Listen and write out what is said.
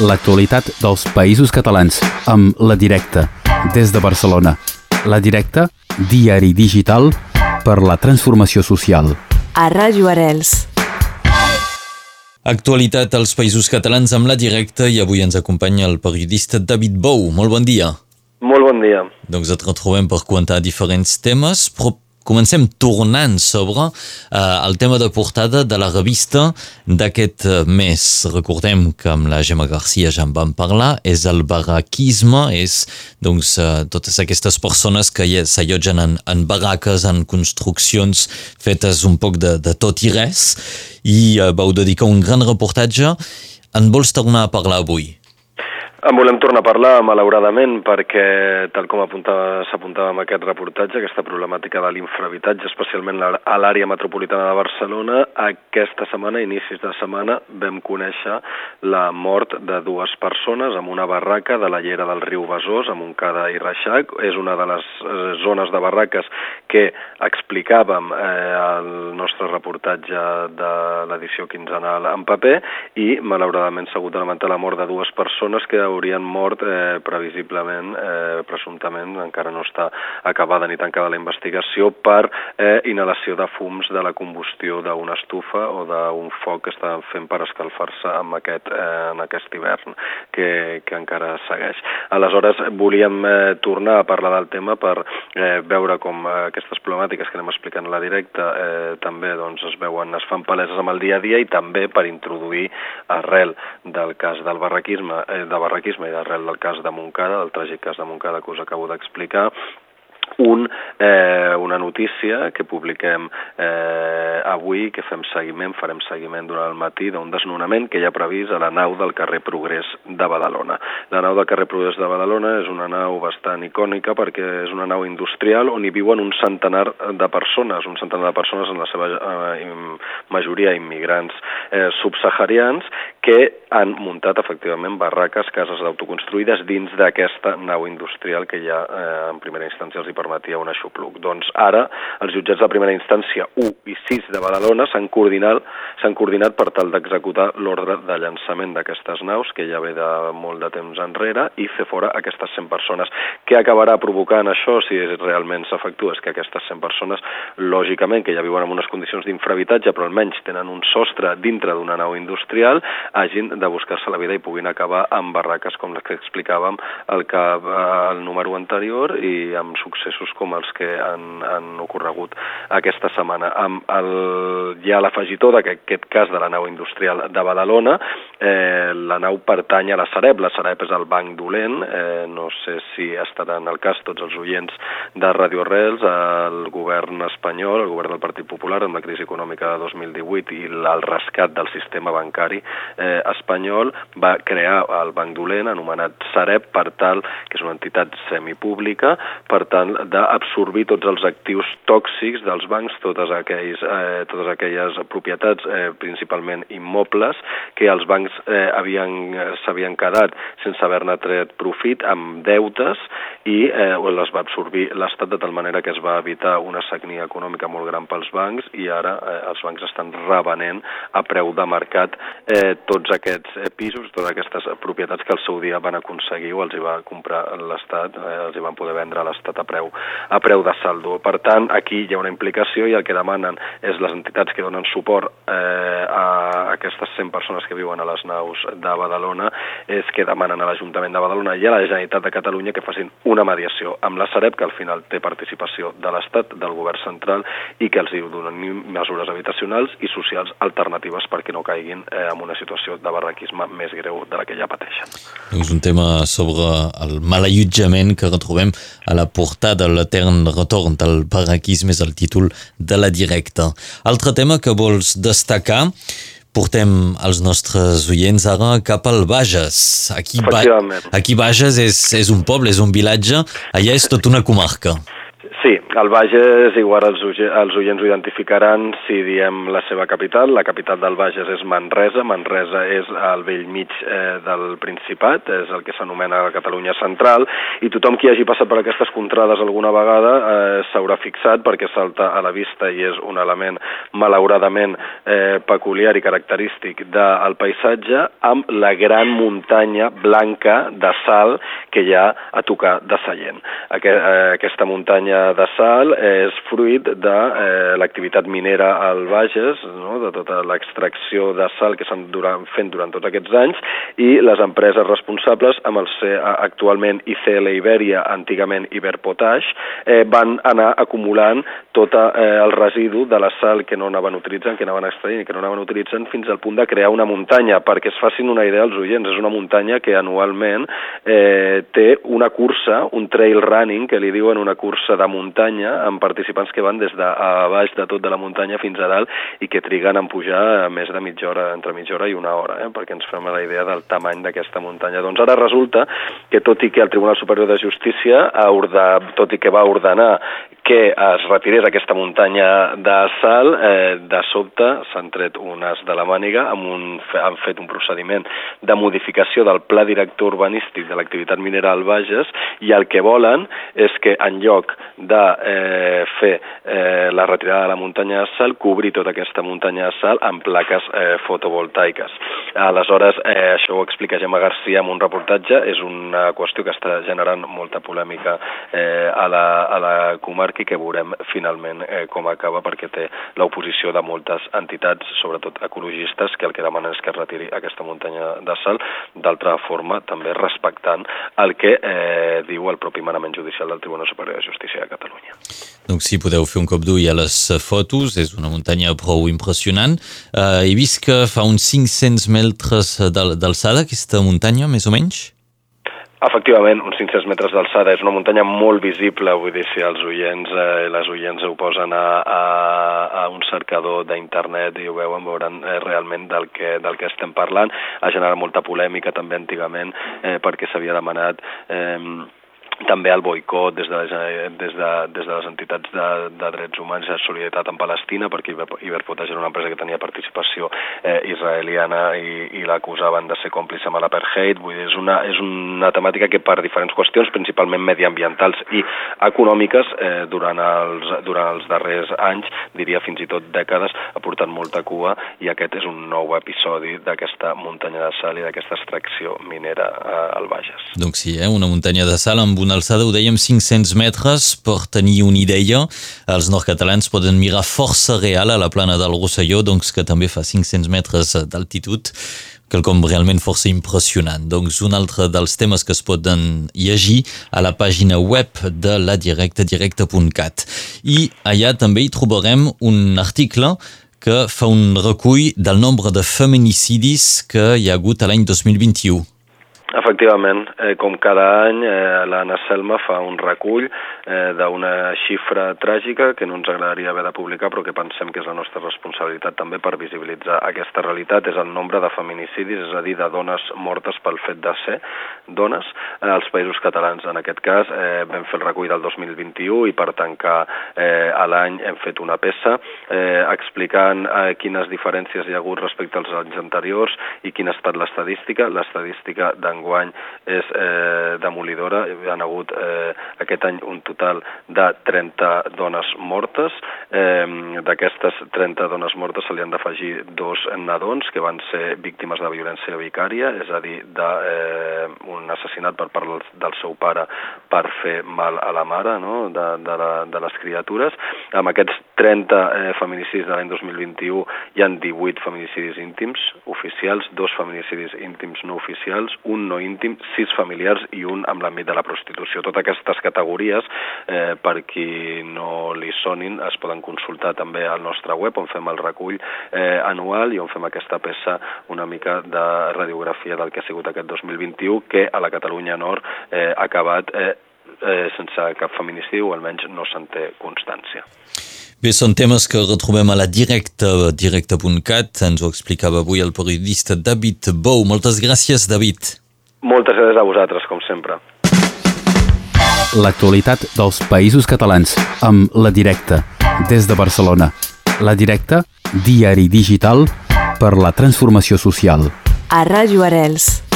l'actualitat dels països catalans amb La Directa, des de Barcelona. La Directa, diari digital per la transformació social. A Ràdio Arels. Actualitat als països catalans amb La Directa i avui ens acompanya el periodista David Bou. Molt bon dia. Molt bon dia. Doncs et retrobem per comentar diferents temes, però Comencem tornant sobre eh, el tema de portada de la revista d'aquest eh, mes. Recordem que amb la Gemma Garcia ja en vam parlar, és el barraquisme, és doncs, eh, totes aquestes persones que s'allotgen en, en barraques, en construccions fetes un poc de, de tot i res, i eh, vau dedicar un gran reportatge. En vols tornar a parlar avui? En volem tornar a parlar, malauradament, perquè, tal com s'apuntava amb aquest reportatge, aquesta problemàtica de l'infrahabitatge, especialment a l'àrea metropolitana de Barcelona, aquesta setmana, inicis de setmana, vam conèixer la mort de dues persones en una barraca de la llera del riu Besòs, a Montcada i Reixac. És una de les eh, zones de barraques que explicàvem eh, al nostre reportatge de l'edició quinzenal en paper i, malauradament, s'ha hagut de lamentar la mort de dues persones que haurien mort eh, previsiblement, eh, presumptament, encara no està acabada ni tancada la investigació, per eh, inhalació de fums de la combustió d'una estufa o d'un foc que estaven fent per escalfar-se amb aquest, eh, en aquest hivern que, que encara segueix. Aleshores, volíem eh, tornar a parlar del tema per eh, veure com eh, aquestes problemàtiques que anem explicant a la directa eh, també doncs, es veuen, es fan paleses amb el dia a dia i també per introduir arrel del cas del barraquisme, eh, de barraquisme franquisme i d'arrel del cas de Montcada, del tràgic cas de Montcada que us acabo d'explicar, un, eh, una notícia que publiquem eh, avui, que fem seguiment, farem seguiment durant el matí d'un desnonament que hi ha previst a la nau del carrer Progrés de Badalona. La nau del carrer Progrés de Badalona és una nau bastant icònica perquè és una nau industrial on hi viuen un centenar de persones, un centenar de persones en la seva eh, majoria immigrants eh, subsaharians que han muntat efectivament barraques, cases autoconstruïdes dins d'aquesta nau industrial que ja eh, en primera instància els hi permetia un aixopluc. Doncs ara els jutjats de primera instància 1 i 6 de Badalona s'han coordinat, coordinat per tal d'executar l'ordre de llançament d'aquestes naus, que ja ve de molt de temps enrere, i fer fora aquestes 100 persones. Què acabarà provocant això, si realment s'efectua? És que aquestes 100 persones, lògicament, que ja viuen en unes condicions d'infrahabitatge, però almenys tenen un sostre dintre d'una nau industrial, hagin de buscar-se la vida i puguin acabar amb barraques com les que explicàvem el, que, el número anterior i amb succés processos com els que han, han ocorregut aquesta setmana. Amb el, ja l'afegitó d'aquest cas de la nau industrial de Badalona, eh, la nau pertany a la Sareb, la Sareb és el banc dolent, eh, no sé si estaran al cas tots els oients de Radio Rels, el govern espanyol, el govern del Partit Popular, amb la crisi econòmica de 2018 i el rescat del sistema bancari eh, espanyol, va crear el banc dolent, anomenat Sareb, per tal, que és una entitat semipública, per tant, d'absorbir tots els actius tòxics dels bancs, totes, aquells, eh, totes aquelles propietats, eh, principalment immobles, que els bancs eh, havien s'havien quedat sense haver-ne tret profit, amb deutes, i eh, les va absorbir l'Estat de tal manera que es va evitar una sagnia econòmica molt gran pels bancs i ara eh, els bancs estan revenent a preu de mercat eh, tots aquests eh, pisos, totes aquestes propietats que al seu dia van aconseguir o els hi va comprar l'Estat, eh, els hi van poder vendre a l'Estat a preu a preu de saldo. Per tant, aquí hi ha una implicació i el que demanen és les entitats que donen suport eh, a aquestes 100 persones que viuen a les naus de Badalona és que demanen a l'Ajuntament de Badalona i a la Generalitat de Catalunya que facin una mediació amb la Sareb, que al final té participació de l'Estat, del govern central, i que els hi donen mesures habitacionals i socials alternatives perquè no caiguin eh, en una situació de barraquisme més greu de la que ja pateixen. És un tema sobre el malallotjament que retrobem a la portada de l'etern retorn del barraquisme és el títol de la directa. Altre tema que vols destacar portem els nostres oients ara cap al Bages. Aquí, ba aquí Bages és, és un poble, és un vilatge, allà és tota una comarca. Sí, el Bages, igual els, els oients ho identificaran si diem la seva capital. La capital del Bages és Manresa. Manresa és al vell mig eh, del Principat, és el que s'anomena la Catalunya Central, i tothom qui hagi passat per aquestes contrades alguna vegada eh, s'haurà fixat perquè salta a la vista i és un element malauradament eh, peculiar i característic del paisatge amb la gran muntanya blanca de sal que hi ha a tocar de Sallent. Aquest, eh, aquesta muntanya de sal és fruit de eh, l'activitat minera al Bages, no? de tota l'extracció de sal que s'han fent durant tots aquests anys, i les empreses responsables, amb el ser actualment ICL Iberia, antigament Iberpotash, eh, van anar acumulant tot eh, el residu de la sal que no anaven utilitzant, que anaven extraient i que no anaven utilitzant, fins al punt de crear una muntanya, perquè es facin una idea als oients. És una muntanya que anualment eh, té una cursa, un trail running, que li diuen una cursa de muntanya amb participants que van des de a baix de tot de la muntanya fins a dalt i que triguen a pujar més de mitja hora, entre mitja hora i una hora, eh? perquè ens fem la idea del tamany d'aquesta muntanya. Doncs ara resulta que tot i que el Tribunal Superior de Justícia, ha ordenat, tot i que va ordenar que es retirés aquesta muntanya de sal, eh, de sobte s'han tret un as de la màniga, amb un, han fet un procediment de modificació del pla director urbanístic de l'activitat minera al Bages i el que volen és que en lloc de eh, fer eh, la retirada de la muntanya de sal, cobrir tota aquesta muntanya de sal amb plaques eh, fotovoltaiques. Aleshores, eh, això ho explica Gemma Garcia en un reportatge, és una qüestió que està generant molta polèmica eh, a, la, a la comarca i que veurem finalment eh, com acaba perquè té l'oposició de moltes entitats, sobretot ecologistes, que el que demanen és que es retiri aquesta muntanya de sal, d'altra forma també respectant el que eh, diu el propi manament judicial del Tribunal Superior de Justícia de Catalunya. Donc si podeu fer un cop d'ull a les fotos, és una muntanya prou impressionant. Eh, he vist que fa uns 500 metres d'alçada aquesta muntanya, més o menys? Efectivament, uns 500 metres d'alçada. És una muntanya molt visible, vull dir, si els oients eh, les oients ho posen a, a, a un cercador d'internet i ho veuen, veuran eh, realment del que, del que estem parlant. Ha generat molta polèmica també antigament eh, perquè s'havia demanat eh, també el boicot des de, les, des de, des de les entitats de, de drets humans i de solidaritat en Palestina, perquè Iberpotage era una empresa que tenia participació eh, israeliana i, i l'acusaven de ser còmplice amb l'apartheid. Vull dir, és una, és una temàtica que per diferents qüestions, principalment mediambientals i econòmiques, eh, durant, els, durant els darrers anys, diria fins i tot dècades, ha portat molta cua i aquest és un nou episodi d'aquesta muntanya de sal i d'aquesta extracció minera eh, al Bages. Donc sí, eh, una muntanya de sal amb una alçada, ho dèiem, 500 metres, per tenir una idea. Els nord-catalans poden mirar força real a la plana del Rosselló, doncs que també fa 500 metres d'altitud, quelcom realment força impressionant. Doncs un altre dels temes que es poden llegir a la pàgina web de la directa, directa.cat. I allà també hi trobarem un article que fa un recull del nombre de feminicidis que hi ha hagut a l'any 2021. Efectivament, eh, com cada any, eh, l'Anna Selma fa un recull eh, d'una xifra tràgica que no ens agradaria haver de publicar, però que pensem que és la nostra responsabilitat també per visibilitzar aquesta realitat, és el nombre de feminicidis, és a dir, de dones mortes pel fet de ser dones eh, als països catalans. En aquest cas, eh, vam fer el recull del 2021 i per tancar eh, l'any hem fet una peça eh, explicant eh, quines diferències hi ha hagut respecte als anys anteriors i quina ha estat l'estadística. L'estadística d'en d'enguany és eh, demolidora. Hi ha hagut eh, aquest any un total de 30 dones mortes. Eh, D'aquestes 30 dones mortes se li han d'afegir dos nadons que van ser víctimes de violència vicària, és a dir, d'un eh, assassinat per part del seu pare per fer mal a la mare no? de, de, la, de les criatures. Amb aquests 30 eh, feminicidis de l'any 2021 hi han 18 feminicidis íntims oficials, dos feminicidis íntims no oficials, un no íntim, sis familiars i un amb l'àmbit de la prostitució. Totes aquestes categories, eh, per qui no li sonin, es poden consultar també al nostre web, on fem el recull eh, anual i on fem aquesta peça una mica de radiografia del que ha sigut aquest 2021, que a la Catalunya Nord eh, ha acabat eh, eh, sense cap feminicidi, o almenys no se'n té constància. Bé, són temes que retrobem a la directa, directa.cat. Ens ho explicava avui el periodista David Bou. Moltes gràcies, David. Moltes gràcies a vosaltres, com sempre. L'actualitat dels països catalans amb La Directa, des de Barcelona. La Directa, diari digital per la transformació social. A Ràdio Arels.